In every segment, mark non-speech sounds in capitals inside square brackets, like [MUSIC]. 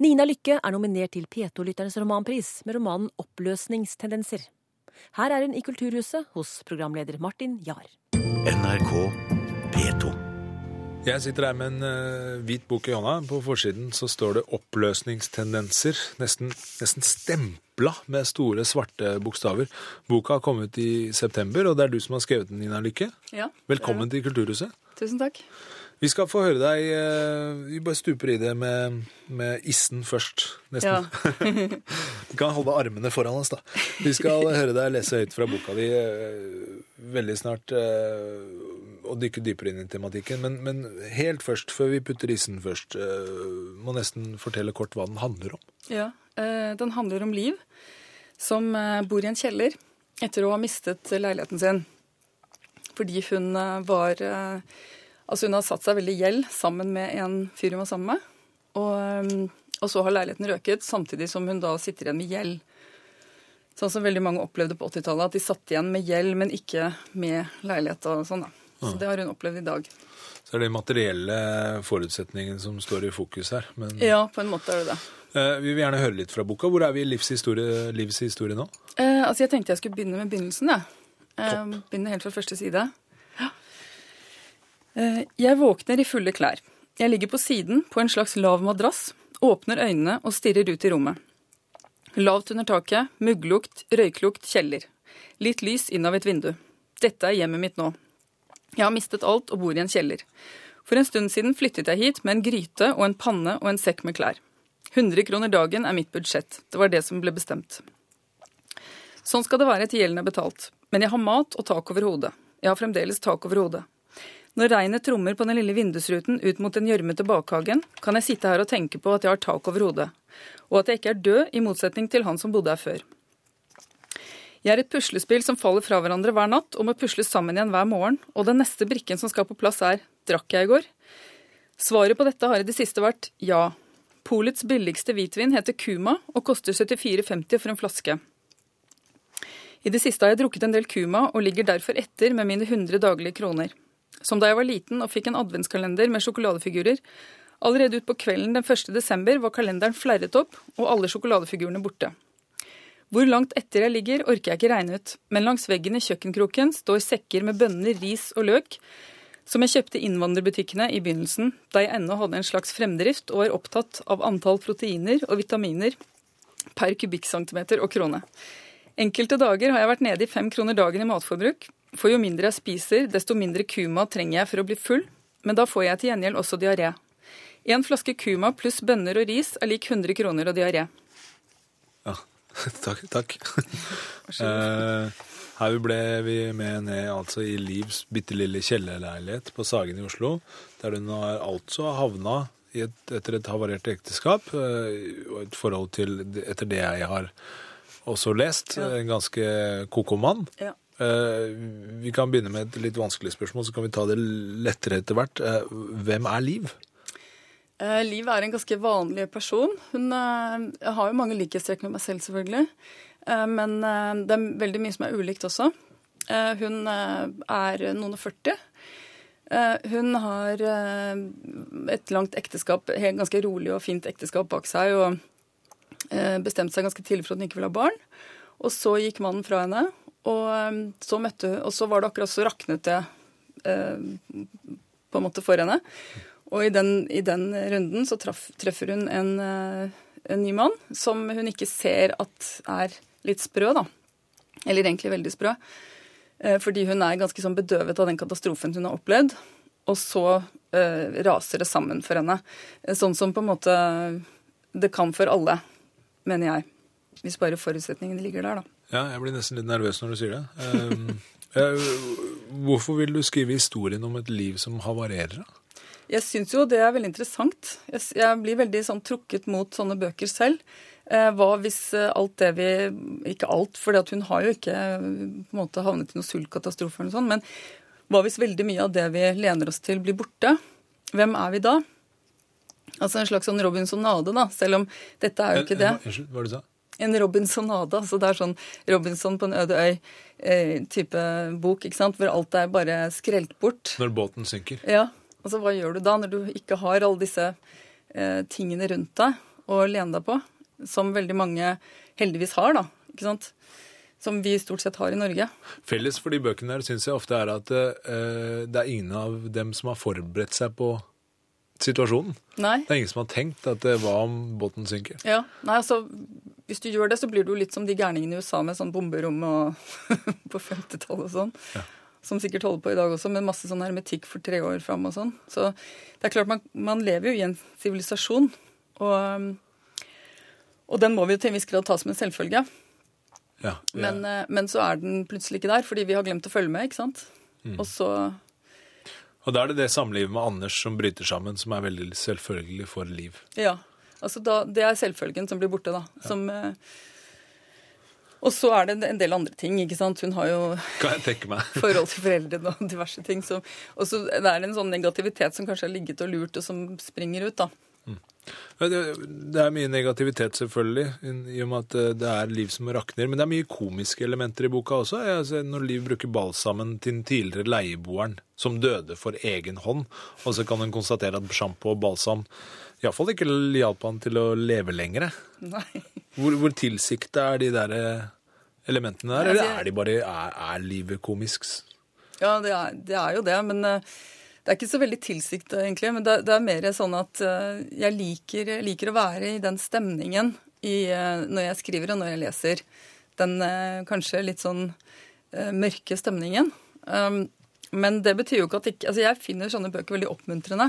Nina Lykke er nominert til P2-lytternes romanpris med romanen 'Oppløsningstendenser'. Her er hun i Kulturhuset hos programleder Martin Jahr. NRK P2. Jeg sitter her med en uh, hvit bok i hånda. På forsiden så står det 'oppløsningstendenser'. Nesten, nesten stempla med store, svarte bokstaver. Boka har kommet i september, og det er du som har skrevet den, Nina Lykke. Ja, Velkommen til Kulturhuset. Tusen takk. Vi skal få høre deg uh, Vi bare stuper i det med, med issen først, nesten. Ja. [LAUGHS] Kan holde armene foran oss, da. Vi skal høre deg lese høyt fra boka di uh, veldig snart. Uh, og dykke dypere inn i tematikken. Men, men, helt først, før vi putter issen først, må nesten fortelle kort hva den handler om. Ja, Den handler om Liv, som bor i en kjeller etter å ha mistet leiligheten sin. Fordi hun var Altså, hun har satt seg veldig i gjeld sammen med en fyr hun var sammen med. Og, og, så har leiligheten røket, samtidig som hun da sitter igjen med gjeld. Sånn som veldig mange opplevde på 80-tallet, at de satt igjen med gjeld, men ikke med leilighet og sånn. da. Så det har hun opplevd i dag. Så er det materielle forutsetningen som står i fokus her. Men, ja, på en måte er det det. Eh, vi vil gjerne høre litt fra boka. Hvor er vi i livshistorie, livshistorie nå? Eh, altså, Jeg tenkte jeg skulle begynne med begynnelsen. Ja. Eh, begynne helt fra første side. Eh, jeg våkner i fulle klær. Jeg ligger på siden på en slags lav madrass, åpner øynene og stirrer ut i rommet. Lavt under taket, mugglukt, røyklukt, kjeller. Litt lys inn av et vindu. Dette er hjemmet mitt nå. Jeg har mistet alt og bor i en kjeller. For en stund siden flyttet jeg hit med en gryte og en panne og en sekk med klær. 100 kroner dagen er mitt budsjett. Det var det som ble bestemt. Sånn skal det være til gjelden er betalt. Men jeg har mat og tak over hodet. Jeg har fremdeles tak over hodet. Når regnet trommer på den lille vindusruten ut mot den gjørmete bakhagen, kan jeg sitte her og tenke på at jeg har tak over hodet, og at jeg ikke er død, i motsetning til han som bodde her før. Jeg er et puslespill som faller fra hverandre hver natt og må pusles sammen igjen hver morgen, og den neste brikken som skal på plass er drakk jeg i går? Svaret på dette har i det siste vært ja. Polets billigste hvitvin heter Kuma og koster 74,50 for en flaske. I det siste har jeg drukket en del Kuma og ligger derfor etter med mine 100 daglige kroner. Som da jeg var liten og fikk en adventskalender med sjokoladefigurer. Allerede utpå kvelden den 1. desember var kalenderen flerret opp og alle sjokoladefigurene borte. Hvor langt etter jeg ligger, orker jeg ikke regne ut, men langs veggen i kjøkkenkroken står sekker med bønner, ris og løk, som jeg kjøpte i innvandrerbutikkene i begynnelsen, da jeg ennå hadde en slags fremdrift og var opptatt av antall proteiner og vitaminer per kubikkcentimeter og krone. Enkelte dager har jeg vært nede i fem kroner dagen i matforbruk, for jo mindre jeg spiser, desto mindre kuma trenger jeg for å bli full, men da får jeg til gjengjeld også diaré. En flaske kuma pluss bønner og ris er lik 100 kroner og diaré. Ja, [LAUGHS] takk. takk. Eh, her ble vi med ned altså i Livs bitte lille kjellerleilighet på Sagen i Oslo, der hun har altså havna et, etter et havarert ekteskap eh, og et forhold til, etter det jeg har også lest, en ganske koko mann. Ja. Eh, Vi kan begynne med et litt vanskelig spørsmål, så kan vi ta det lettere etter hvert. Eh, Hvem er Liv? Eh, Liv er en ganske vanlig person. Hun har jo mange likhetstrekk med meg selv, selvfølgelig. Men det er veldig mye som er ulikt også. Hun er noen og 40. Eh, hun har et langt ekteskap, helt ganske rolig og fint ekteskap bak seg, og bestemte seg ganske tidlig for at hun ikke ville ha barn. Og så gikk mannen fra henne, og eh, så møtte Og så var det akkurat så raknet det eh, på en måte for henne. Og i den, i den runden så traf, treffer hun en, eh, en ny mann som hun ikke ser at er litt sprø, da. Eller egentlig veldig sprø. Eh, Fordi hun er ganske sånn bedøvet av den katastrofen hun har opplevd. Og så eh, raser det sammen for henne. Eh, Sånn som på en måte det kan for alle, mener jeg. Hvis bare forutsetningene ligger der, da. Ja, jeg blir nesten litt nervøs når du sier det. Um, [LAUGHS] eh, hvorfor vil du skrive historien om et liv som havarerer? Jeg syns jo det er veldig interessant. Jeg, jeg blir veldig sånn trukket mot sånne bøker selv. Eh, hva hvis eh, alt det vi Ikke alt, for hun har jo ikke på en måte havnet i noen sultkatastrofe eller noe sånt. Men hva hvis veldig mye av det vi lener oss til, blir borte? Hvem er vi da? Altså en slags sånn Robinsonade, da. Selv om dette er jo ikke det. Eh, Unnskyld, hva du sa? En Robinsonade. altså Det er sånn Robinson på en øde øy-type bok, ikke sant? hvor alt er bare skrelt bort. Når båten synker. Ja, altså Hva gjør du da, når du ikke har alle disse eh, tingene rundt deg? å lene deg på, som veldig mange heldigvis har, da. ikke sant? Som vi stort sett har i Norge. Felles for de bøkene der syns jeg ofte er at eh, det er ingen av dem som har forberedt seg på situasjonen. Nei. Det er ingen som har tenkt at det var om båten synker. Ja, nei, altså, Hvis du gjør det, så blir du litt som de gærningene i USA med sånn bomberom og [LAUGHS] på 50-tallet og sånn. Ja. Som sikkert holder på i dag også, med masse sånn hermetikk for tre år fram og sånn. Så det er klart, man, man lever jo i en sivilisasjon. Og, og den må vi jo til en viss grad ta som en selvfølge. Ja, er- Men, eh, men så er den plutselig ikke der, fordi vi har glemt å følge med, ikke sant. Og så Og da er det det samlivet med Anders som bryter sammen, som er veldig selvfølgelig for Liv. Ja. Altså da, det er selvfølgen som blir borte, da. Som, eh, og så er det en del andre ting, ikke sant. Hun har jo [LAUGHS] forhold til foreldrene og diverse ting. Så, og så det er en sånn negativitet som kanskje har ligget og lurt, og som springer ut, da. Det er mye negativitet, selvfølgelig, i og med at eh, det er Liv som rakner. Men det er mye komiske elementer i boka også. Ser når Liv bruker balsamen til den tidligere leieboeren som døde for egen hånd, og så kan hun konstatere at sjampo og balsam iallfall ikke hjalp han til å leve lenger. Nei. Hvor, hvor tilsikta er de der eh, elementene der, eller er de bare er, er livet komisk? Ja, det er, det er jo det, men eh, det er ikke så veldig tilsikta, egentlig. Men det, det er mer sånn at eh, jeg liker, liker å være i den stemningen i, eh, når jeg skriver og når jeg leser. Den eh, kanskje litt sånn mørke stemningen. Um, men det betyr jo ikke at ikke Altså, jeg finner sånne bøker veldig oppmuntrende.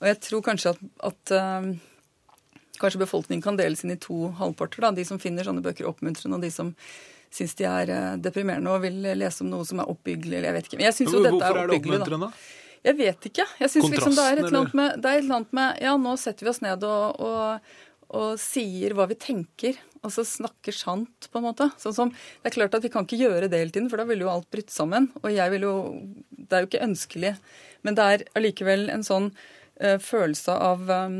Og jeg tror kanskje at, at kanskje befolkningen kan deles inn i to halvparter. da, De som finner sånne bøker oppmuntrende, og de som syns de er deprimerende og vil lese om noe som er oppbyggelig. eller jeg vet ikke. Men jeg synes jo dette er oppbyggelig. Hvorfor er det oppmuntrende? da. Jeg vet ikke. Jeg synes liksom det er et eller annet med, det er et eller annet med Ja, nå setter vi oss ned og, og, og sier hva vi tenker. og så snakker sant, på en måte. Sånn som, det er klart at Vi kan ikke gjøre det hele tiden, for da ville jo alt brutt sammen. Og jeg vil jo Det er jo ikke ønskelig. Men det er allikevel en sånn uh, følelse av um,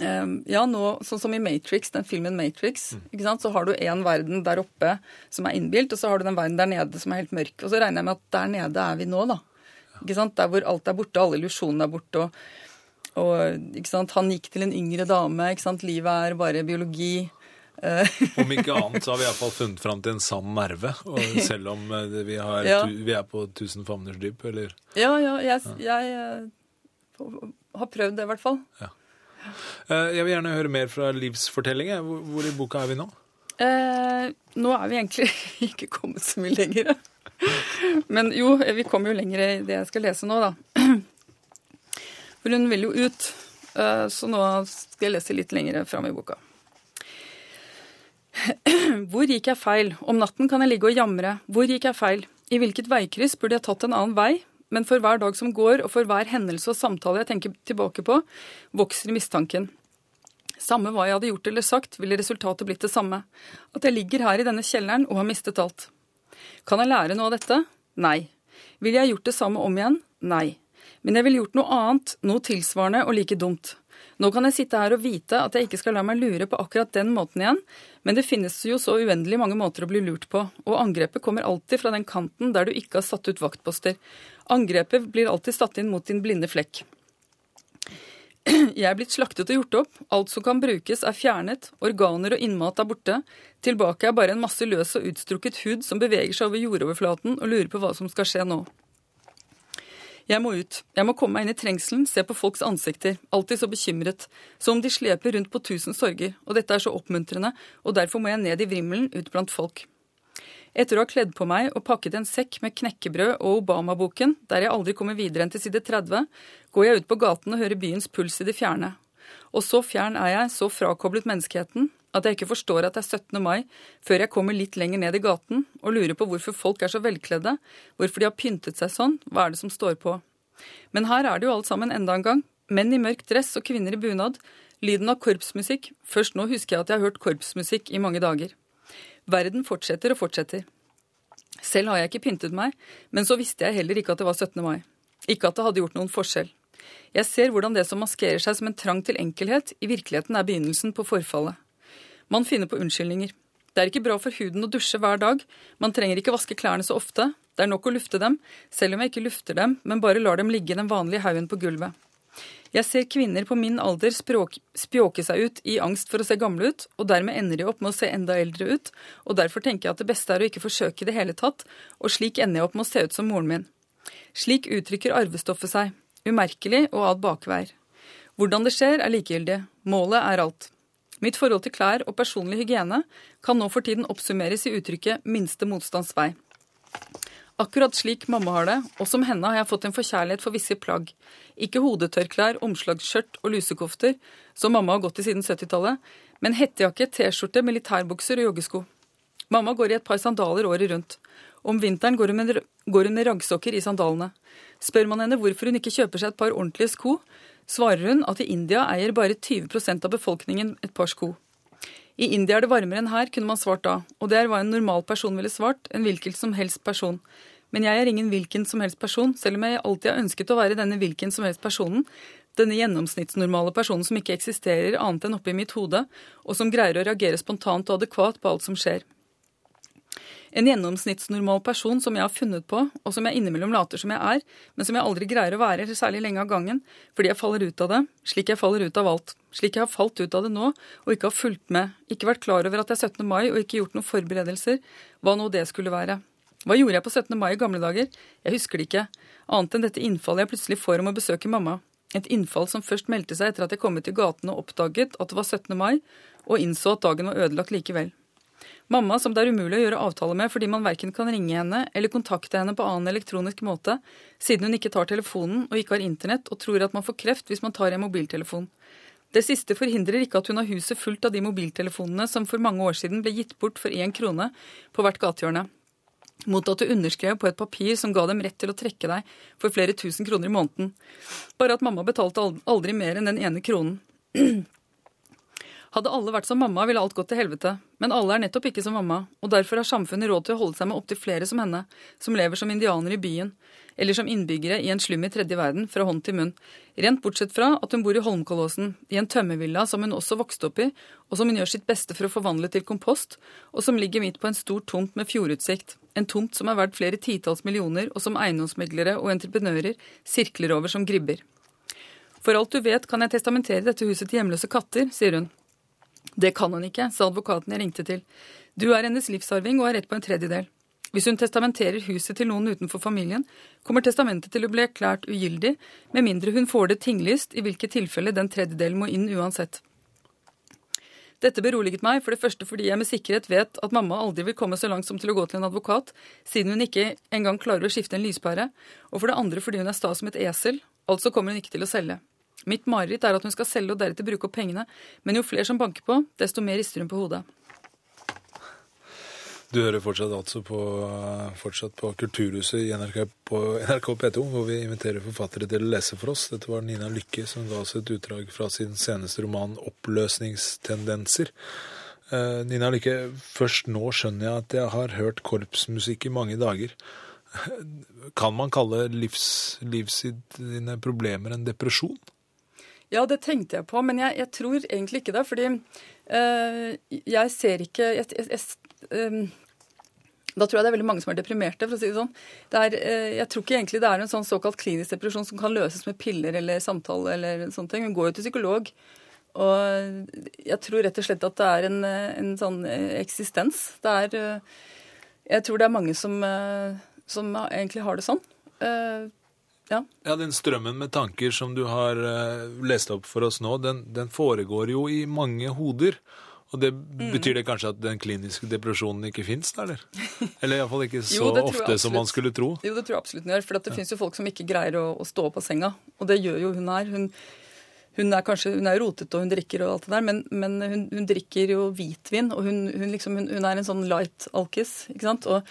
um, ja, nå, sånn som i Matrix, den filmen Matrix, ikke sant? så har du en verden der oppe som er innbilt, og så har du den verden der nede som er helt mørk. Og så regner jeg med at der nede er vi nå, da. Ikke sant? Der hvor alt er borte, alle illusjonene er borte. Og, og ikke sant? han gikk til en yngre dame. ikke sant? Livet er bare biologi. Eh, Om ikke [LAUGHS] annet så har vi iallfall funnet fram til en sann nerve. Selv om eh, vi, har, Ja. vi er på tusen favners dyp, eller ja, ja, jeg, jeg eh, har prøvd det, i hvert fall. Ja. Jeg vil gjerne høre mer fra livsfortellingen. Hvor i boka er vi nå? Eh, nå er vi egentlig [LAUGHS] ikke kommet så mye lenger. Men jo, vi kommer jo lenger i det jeg skal lese nå, da. For hun vil jo ut, eh, så nå skal jeg lese litt lenger fram i boka. Hvor gikk jeg feil? Om natten kan jeg ligge og jamre. Hvor gikk jeg feil? I hvilket veikryss burde jeg tatt en annen vei? Men for hver dag som går, og for hver hendelse og samtale jeg tenker tilbake på, vokser mistanken. Samme hva jeg hadde gjort eller sagt, ville resultatet blitt det samme. At jeg ligger her i denne kjelleren og har mistet alt. Kan jeg lære noe av dette? Nei. Ville jeg gjort det samme om igjen? Nei. Men jeg ville gjort noe annet, noe tilsvarende og like dumt. Nå kan jeg sitte her og vite at jeg ikke skal la meg lure på akkurat den måten igjen, men det finnes jo så uendelig mange måter å bli lurt på, og angrepet kommer alltid fra den kanten der du ikke har satt ut vaktposter. Angrepet blir alltid satt inn mot din blinde flekk. [CLEARS THROAT] Jeg er blitt slaktet og gjort opp. Alt som kan brukes, er fjernet. Organer og innmat er borte. Tilbake er bare en masse løs og utstrukket hud som beveger seg over jordoverflaten og lurer på hva som skal skje nå. Jeg må ut. Jeg må komme meg inn i trengselen, se på folks ansikter. Alltid så bekymret. Som om de sleper rundt på tusen sorger. Og dette er så oppmuntrende, og derfor må jeg ned i vrimmelen, ut blant folk. Etter å ha kledd på meg og pakket en sekk med knekkebrød og Obama-boken, der jeg aldri kommer videre enn til side 30, går jeg ut på gaten og hører byens puls i det fjerne. Og så fjern er jeg, så frakoblet menneskeheten, at jeg ikke forstår at det er 17. mai før jeg kommer litt lenger ned i gaten og lurer på hvorfor folk er så velkledde, hvorfor de har pyntet seg sånn, hva er det som står på. Men her er det jo alt sammen enda en gang. Menn i mørk dress og kvinner i bunad. Lyden av korpsmusikk. Først nå husker jeg at jeg har hørt korpsmusikk i mange dager. Verden fortsetter og fortsetter. Selv har jeg ikke pyntet meg, men så visste jeg heller ikke at det var 17. mai. Ikke at det hadde gjort noen forskjell. Jeg ser hvordan det som maskerer seg som en trang til enkelhet, i virkeligheten er begynnelsen på forfallet. Man finner på unnskyldninger. Det er ikke bra for huden å dusje hver dag, man trenger ikke vaske klærne så ofte, det er nok å lufte dem, selv om jeg ikke lufter dem, men bare lar dem ligge i den vanlige haugen på gulvet. Jeg ser kvinner på min alder språk, spjåke seg ut i angst for å se gamle ut, og dermed ender de opp med å se enda eldre ut, og derfor tenker jeg at det beste er å ikke forsøke i det hele tatt, og slik ender jeg opp med å se ut som moren min. Slik uttrykker arvestoffet seg, umerkelig og ad bakveier. Hvordan det skjer, er likegyldig. Målet er alt. Mitt forhold til klær og personlig hygiene kan nå for tiden oppsummeres i uttrykket minste motstands vei. Akkurat slik mamma har det, og som henne har jeg fått en forkjærlighet for visse plagg. Ikke hodetørklær, omslagsskjørt og lusekofter, som mamma har gått i siden 70-tallet, men hettejakke, T-skjorte, militærbukser og joggesko. Mamma går i et par sandaler året rundt. Om vinteren går hun med, går raggsokker i sandalene. Spør man henne hvorfor hun ikke kjøper seg et par ordentlige sko, svarer hun at i India eier bare 20% av befolkningen et par sko. I India er det varmere enn her, kunne man svart da, og det er hva en normal person ville svart, en hvilken som helst person. Men jeg er ingen hvilken som helst person, selv om jeg alltid har ønsket å være denne hvilken som helst personen, denne gjennomsnittsnormale personen som ikke eksisterer annet enn oppi mitt hode, og som greier å reagere spontant og adekvat på alt som skjer. En gjennomsnittsnormal person som jeg har funnet på, og som jeg innimellom later som jeg er, men som jeg aldri greier å være særlig lenge av gangen, fordi jeg faller ut av det, slik jeg faller ut av alt. Slik jeg har falt ut av det nå, og ikke har fulgt med, ikke vært klar over at det er 17. mai og ikke gjort noen forberedelser, hva nå det skulle være. Hva gjorde jeg på 17. mai i gamle dager? Jeg husker det ikke, annet enn dette innfallet jeg plutselig får om å besøke mamma. Et innfall som først meldte seg etter at jeg kom ut i gaten og oppdaget at det var 17. mai, og innså at dagen var ødelagt likevel. Mamma som det er umulig å gjøre avtale med fordi man verken kan ringe henne eller kontakte henne på annen elektronisk måte, siden hun ikke tar telefonen og ikke har internett og tror at man får kreft hvis man tar en mobiltelefon. Det siste forhindrer ikke at hun har huset fullt av de mobiltelefonene som for mange år siden ble gitt bort for én krone på hvert gatehjørne. Mot at du underskrev på et papir som ga dem rett til å trekke deg for flere tusen kroner i måneden. Bare at mamma betalte aldri mer enn den ene kronen. [CLEARS THROAT] Hadde alle vært som mamma, ville alt gått til helvete. Men alle er nettopp ikke som mamma, og derfor har samfunnet råd til å holde seg med opptil flere som henne, som lever som indianere i byen, eller som innbyggere i en slum i tredje verden, fra hånd til munn. Rent bortsett fra at hun bor i Holmkollåsen, i en tømmervilla som hun også vokste opp i, og som hun gjør sitt beste for å forvandle til kompost, og som ligger midt på en stor tomt med fjordutsikt. En tomt som er verdt flere titalls millioner, og som eiendomsmeglere og entreprenører sirkler over som gribber. For alt du vet kan jeg testamentere dette huset til hjemløse katter, sier hun. Det kan hun ikke, sa advokaten jeg ringte til. Du er hennes livsarving og har rett på en tredjedel. Hvis hun testamenterer huset til noen utenfor familien, kommer testamentet til å bli erklært ugyldig, med mindre hun får det tinglyst, i hvilket tilfelle den tredjedelen må inn uansett. Dette beroliget meg, for det første fordi jeg med sikkerhet vet at mamma aldri vil komme så langt som til å gå til en advokat, siden hun ikke engang klarer å skifte en lyspære, og for det andre fordi hun er sta som et esel, altså kommer hun ikke til å selge. Mitt mareritt er at hun skal selge og deretter bruke opp pengene, men jo flere som banker på, desto mer rister hun på hodet. Du hører fortsatt altså på, fortsatt på Kulturhuset i NRK, på NRK P2, hvor vi inviterer forfattere til å lese for oss. Dette var Nina Lykke som ga oss et utdrag fra sin seneste roman 'Oppløsningstendenser'. Eh, Nina Lykke, først nå skjønner jeg at jeg har hørt korpsmusikk i mange dager. Kan man kalle livs, livs dine problemer en depresjon? Ja, det tenkte jeg på, men jeg, jeg tror egentlig ikke det. Fordi øh, jeg ser ikke jeg, jeg, øh, Da tror jeg det er veldig mange som er deprimerte, for å si det sånn. Det er, øh, jeg tror ikke egentlig det er en sånn såkalt klinisk depresjon som kan løses med piller eller samtale eller sånne ting. Hun går jo til psykolog. Og jeg tror rett og slett at det er en, en sånn eksistens. Det er Jeg tror det er mange som, som egentlig har det sånn. Ja. ja, Den strømmen med tanker som du har uh, lest opp for oss nå, den, den, foregår jo i mange hoder. Og det mm. Betyr det kanskje at den kliniske depresjonen ikke fins, eller? [LAUGHS] Eller iallfall ikke så jo, ofte som man skulle tro? Jo, det tror jeg absolutt den gjør. For det ja. fins jo folk som ikke greier å, å, stå opp av senga. Og det gjør jo hun her. Hun, hun er kanskje hun er rotete og hun drikker og alt det der, men, men hun, hun, drikker jo hvitvin. Og hun, liksom, hun er en sånn light alkis. ikke sant? Og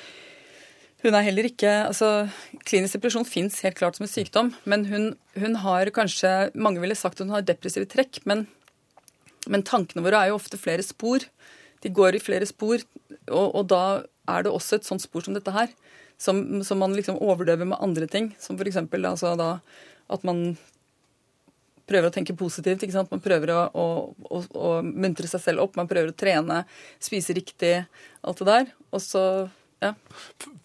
hun er heller ikke altså Klinisk depresjon fins helt klart som en sykdom, men hun, hun, har kanskje Mange ville sagt at hun har depressive trekk, men, men, tankene våre er jo ofte flere spor. De går i flere spor, og, og da er det også et sånt spor som dette her. Som, som man liksom overdøver med andre ting, som f.eks. Altså da, at man prøver å tenke positivt. ikke sant? Man prøver å, å, å, å muntre seg selv opp, man prøver å trene, spise riktig, alt det der. Og så ja.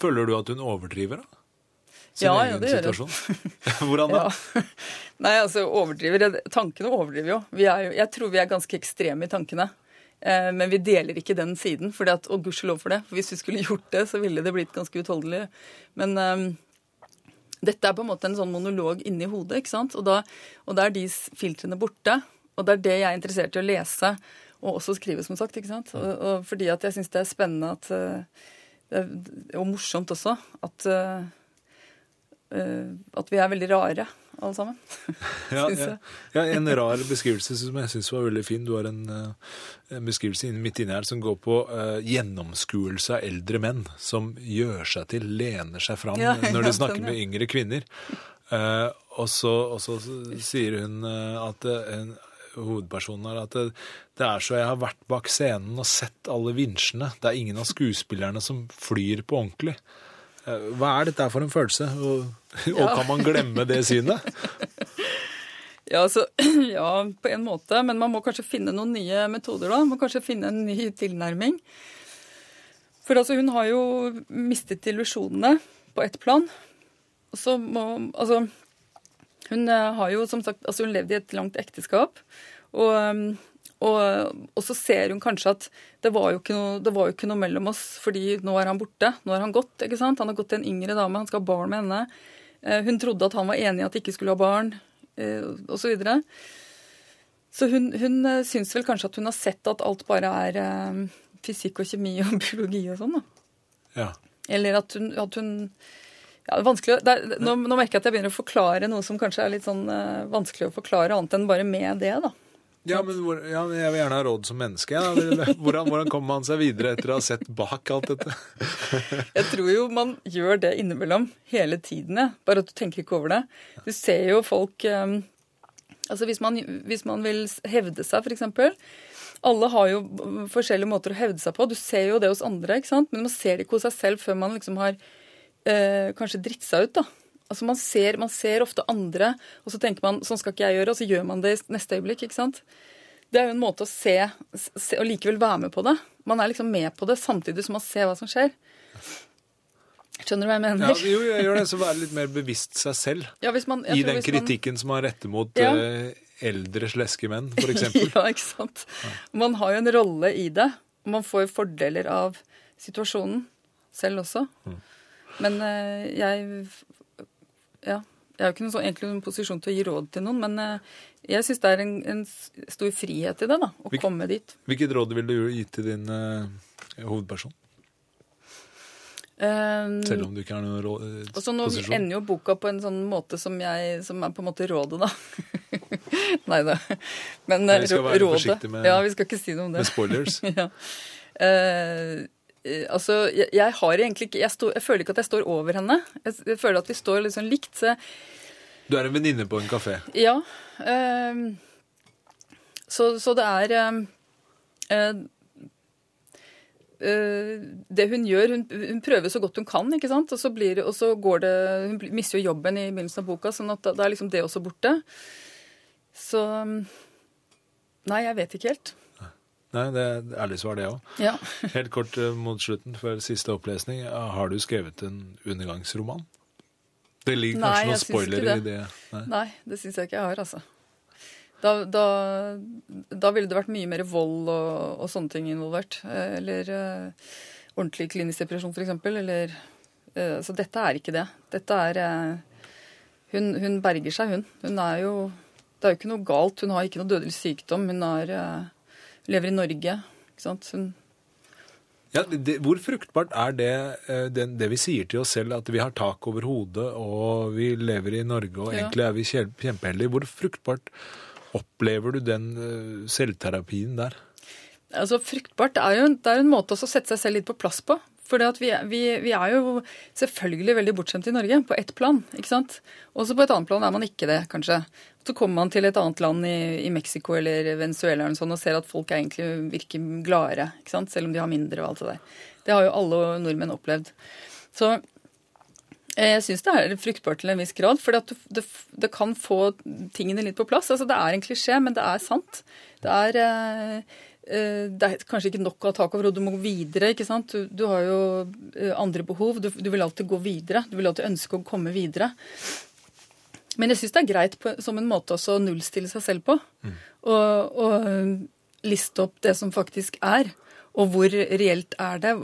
Føler du at hun overdriver, da? sin Ja, ja, det gjør jeg. [LAUGHS] [LAUGHS] Hvordan da? Ja. [LAUGHS] Nei, altså overdriver. Tankene overdriver jo. Vi er jo. Jeg tror vi er ganske ekstreme i tankene. Eh, Men vi deler ikke den siden, fordi at, og gudskjelov for det. For hvis vi skulle gjort det, så ville det blitt ganske utholdelig. Men eh, dette er på en måte en sånn monolog inni hodet, ikke sant? Og da, og da er de filtrene borte. Og det er det jeg er interessert i å lese, og også skrive, som sagt. ikke sant? Og, og fordi at jeg syns det er spennende at eh, Og morsomt også at eh, eh, at vi er veldig rare, alle sammen. [LAUGHS] Ja, ja. ja, En rar beskrivelse som jeg syns var veldig fin. Du har en, eh, en beskrivelse midt inni her som går på uh, gjennomskuelse av eldre menn som gjør seg til, lener seg fram Ja, når de snakker ja. med yngre kvinner. Uh, og, så, og så sier hun at en, hovedpersonen her at det, det er så jeg har vært bak scenen og sett alle vinsjene. Det er ingen av skuespillerne som flyr på ordentlig. Eh, Hva er dette for en følelse? Og, og Ja. kan man glemme det synet? [LAUGHS] Ja, altså, [CLEARS THROAT] ja, på en måte, men man må kanskje finne noen nye metoder da. Man må kanskje finne en ny tilnærming. For altså, hun har jo mistet illusjonene på ett plan. Og så må Altså, hun eh, har jo som sagt Altså, hun levd i et langt ekteskap. Og, um, og, og så ser hun kanskje at det var, jo ikke noe, det var jo ikke noe mellom oss, fordi nå er han borte. Nå har han gått. ikke sant? Han har gått til en yngre dame, han skal ha barn med henne. Eh, Hun trodde at han var enig i at de ikke skulle ha barn, osv. og så videre. Så hun, hun eh, syns vel kanskje at hun har sett at alt bare er eh, fysikk og kjemi og [LAUGHS] biologi og sånn, da. Ja. Eller at hun, at hun ja, det er vanskelig, det er, nå, nå merker jeg at jeg begynner å forklare noe som kanskje er litt sånn uh, vanskelig å forklare, annet enn bare med det, da. Ja, men hvor, ja, jeg vil gjerne ha råd som menneske. Ja. [LAUGHS] Hvordan, hvordan kommer man seg videre etter å ha sett bak alt dette? [LAUGHS] Jeg tror jo man gjør det innimellom hele tiden, ja. bare at du tenker ikke over det. Du ser jo folk um, Altså hvis man, hvis man vil hevde seg, f.eks. Alle har jo forskjellige måter å hevde seg på. Du ser jo det hos andre, ikke sant? men man ser det ikke hos seg selv før man liksom har eh, kanskje dritt seg ut. da. Altså man ser, man ser ofte andre, og så tenker man sånn skal ikke jeg gjøre, og så gjør man det i neste øyeblikk. ikke sant? Det er jo en måte å se, se og likevel være med på det. Man er liksom med på det samtidig som man ser hva som skjer. Skjønner du hva jeg mener? Ja, jo, jeg gjør det, så være litt mer bevisst seg selv. Ja, hvis man, I den hvis man- kritikken som man retter mot Ja. eh, eldre sleske menn, eksempel. [LAUGHS] ja, ikke sant. Man har jo en rolle i det. Man får jo fordeler av situasjonen selv også. Mm. Men eh, jeg Ja. Jeg har ikke noen sånn, egentlig noen posisjon til å gi råd til noen, men eh, jeg syns det er en, en stor frihet i det, da. Å Hvilke, komme dit. Hvilket råd vil du gi til din uh, hovedperson? Um, Selv om du ikke har noen råd, eh, Og så nå posisjon? ender jo boka på en sånn måte som, jeg, som er på en måte rådet, da. [LAUGHS] Nei da. Men Nei, vi skal være rådet med- Ja, vi skal ikke si noe om det. Med spoilers? [LAUGHS] ja. Eh, altså, jeg, jeg har egentlig ikke jeg, stå, jeg føler ikke at jeg står over henne. Jeg, jeg føler at vi står liksom likt. Så Du er en venninne på en kafé. ja. ehm, så, så det er ehm, eh, eh, Det hun gjør hun, hun prøver så godt hun kan, ikke sant? Og så, blir, og så går det Hun mister jo jobben i begynnelsen av boka, sånn at da, da er liksom det også borte. Så Nei, jeg vet ikke helt. Nei, det er ærlig svar, det òg. Ja. [LAUGHS] Helt kort eh, mot slutten, før siste opplesning. Har du skrevet en undergangsroman? Det ligger Nei, kanskje noen spoilere i det? Nei. Nei, det syns jeg ikke jeg har, altså. Da, da, da ville det vært mye mer vold og, og sånne ting involvert. Eh, Eller uh, ordentlig klinisk depresjon, f.eks. Eller eh, Så dette er ikke det. Dette er uh, hun, hun berger seg, hun. Hun er jo Det er jo ikke noe galt. Hun har ikke noe dødelig sykdom. Hun er, eh, lever i Norge. Ikke sant? Hun, Ja, det, hvor fruktbart er det, eh, det, det vi sier til oss selv, at vi har tak over hodet, og vi lever i Norge, og Ja. egentlig er vi kjempeheldige? Hvor fruktbart opplever du den eh, selvterapien der? Altså, Fruktbart er jo det er en måte å sette seg selv litt på plass på. For vi, vi, vi er jo selvfølgelig veldig bortskjemte i Norge, på ett plan. ikke sant? Også på et annet plan er man ikke det, kanskje. Så kommer man til et annet land i, i Mexico eller Venezuela eller sånt, og ser at folk egentlig virker gladere, ikke sant? selv om de har mindre og alt det der. Det har jo alle nordmenn opplevd. Så eh, jeg syns det er fruktbart til en viss grad, for det, det kan få tingene litt på plass. Altså, Det er en klisjé, men det er sant. Det er, eh, det er kanskje ikke nok å ha tak over hodet, du må gå videre. ikke sant? Du, du har jo eh, andre behov. Du, du, vil alltid gå videre. Du vil alltid ønske å komme videre. Men jeg syns det er greit på, som en måte også å nullstille seg selv på. Mm. Og, og, liste opp det som faktisk er. Og hvor reelt er det?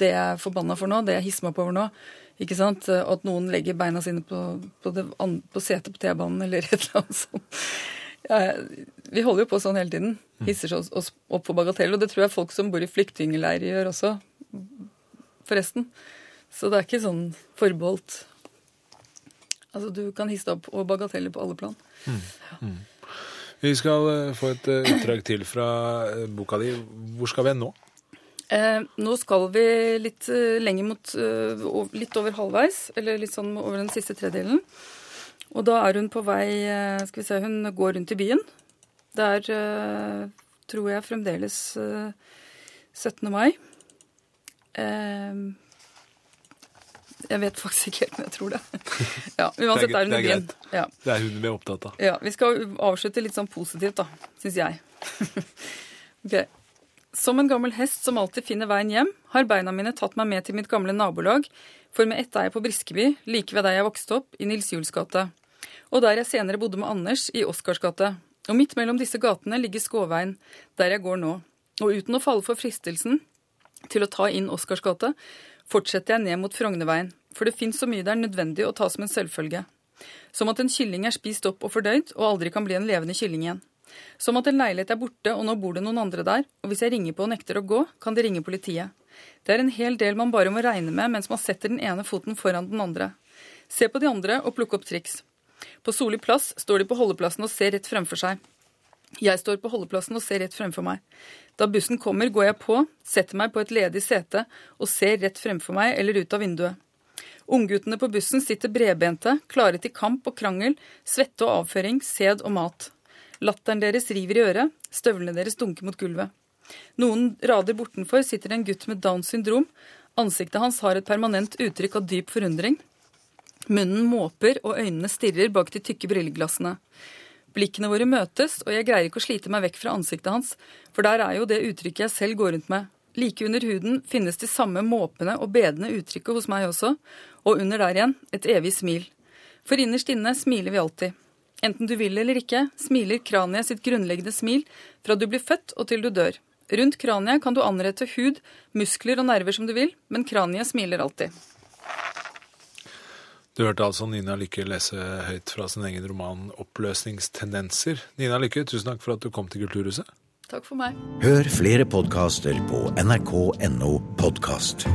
Det jeg er forbanna for nå, det jeg hisser meg på over nå. Ikke sant? At noen legger beina sine på, på, det, på setet på T-banen eller [LAUGHS] et eller annet sånt. Ja, vi holder jo på sånn hele tiden. Hisser oss opp på bagateller. Og det tror jeg folk som bor i flyktningleirer gjør også, forresten. Så det er ikke sånn forbeholdt Altså, du kan hisse deg opp og bagateller på alle plan. Mm. Mm. Vi skal eh, få et eh, utdrag til fra eh, boka di. Hvor skal vi nå? Eh, nå skal vi litt lenger mot Litt over halvveis, eller litt sånn over den siste tredelen. Og da er hun på vei uh, Skal vi se, hun går rundt i byen. Det er, tror jeg, fremdeles 17. mai. Jeg vet faktisk ikke helt, men jeg tror det. [LAUGHS] Ja, Uansett er hun i byen. Ja. Det er hun vi er opptatt av. Ja, Vi skal avslutte litt sånn positivt, da, syns jeg. [LAUGHS] ok. Som en gammel hest som alltid finner veien hjem, har beina mine tatt meg med til mitt gamle nabolag, for med ett er jeg på Briskeby, like ved der jeg vokste opp, i Nils Juls gate. Og der jeg senere bodde med Anders, i Oscarsgata. Og midt mellom disse gatene ligger Skåveien, der jeg går nå. Og uten å falle for fristelsen til å ta inn Oscarsgata, fortsetter jeg ned mot Frognerveien, for det fins så mye det er nødvendig å ta som en selvfølge. Som at en kylling er spist opp og fordøyd, og aldri kan bli en levende kylling igjen. Som at en leilighet er borte, og nå bor det noen andre der, og hvis jeg ringer på og nekter å gå, kan de ringe politiet. Det er en hel del man bare må regne med mens man setter den ene foten foran den andre. Se på de andre og plukke opp triks. På Soli plass står de på holdeplassen og ser rett fremfor seg. Jeg står på holdeplassen og ser rett fremfor meg. Da bussen kommer, går jeg på, setter meg på et ledig sete og ser rett fremfor meg eller ut av vinduet. Ungguttene på bussen sitter bredbente, klare til kamp og krangel, svette og avføring, sæd og mat. Latteren deres river i øret, støvlene deres dunker mot gulvet. Noen rader bortenfor sitter en gutt med Downs syndrom. Ansiktet hans har et permanent uttrykk av dyp forundring. Munnen måper, og øynene stirrer bak de tykke brilleglassene. Blikkene våre møtes, og jeg greier ikke å slite meg vekk fra ansiktet hans, for der er jo det uttrykket jeg selv går rundt med. Like under huden finnes de samme måpende og bedende uttrykket hos meg også, og under der igjen et evig smil. For innerst inne smiler vi alltid. Enten du vil eller ikke, smiler kraniet sitt grunnleggende smil fra du blir født og til du dør. Rundt kraniet kan du anrette hud, muskler og nerver som du vil, men kraniet smiler alltid. Du hørte altså Nina Lykke lese høyt fra sin egen roman 'Oppløsningstendenser'. Nina Lykke, tusen takk for at du kom til Kulturhuset. Takk for meg. Hør flere podkaster på nrk.no podkast.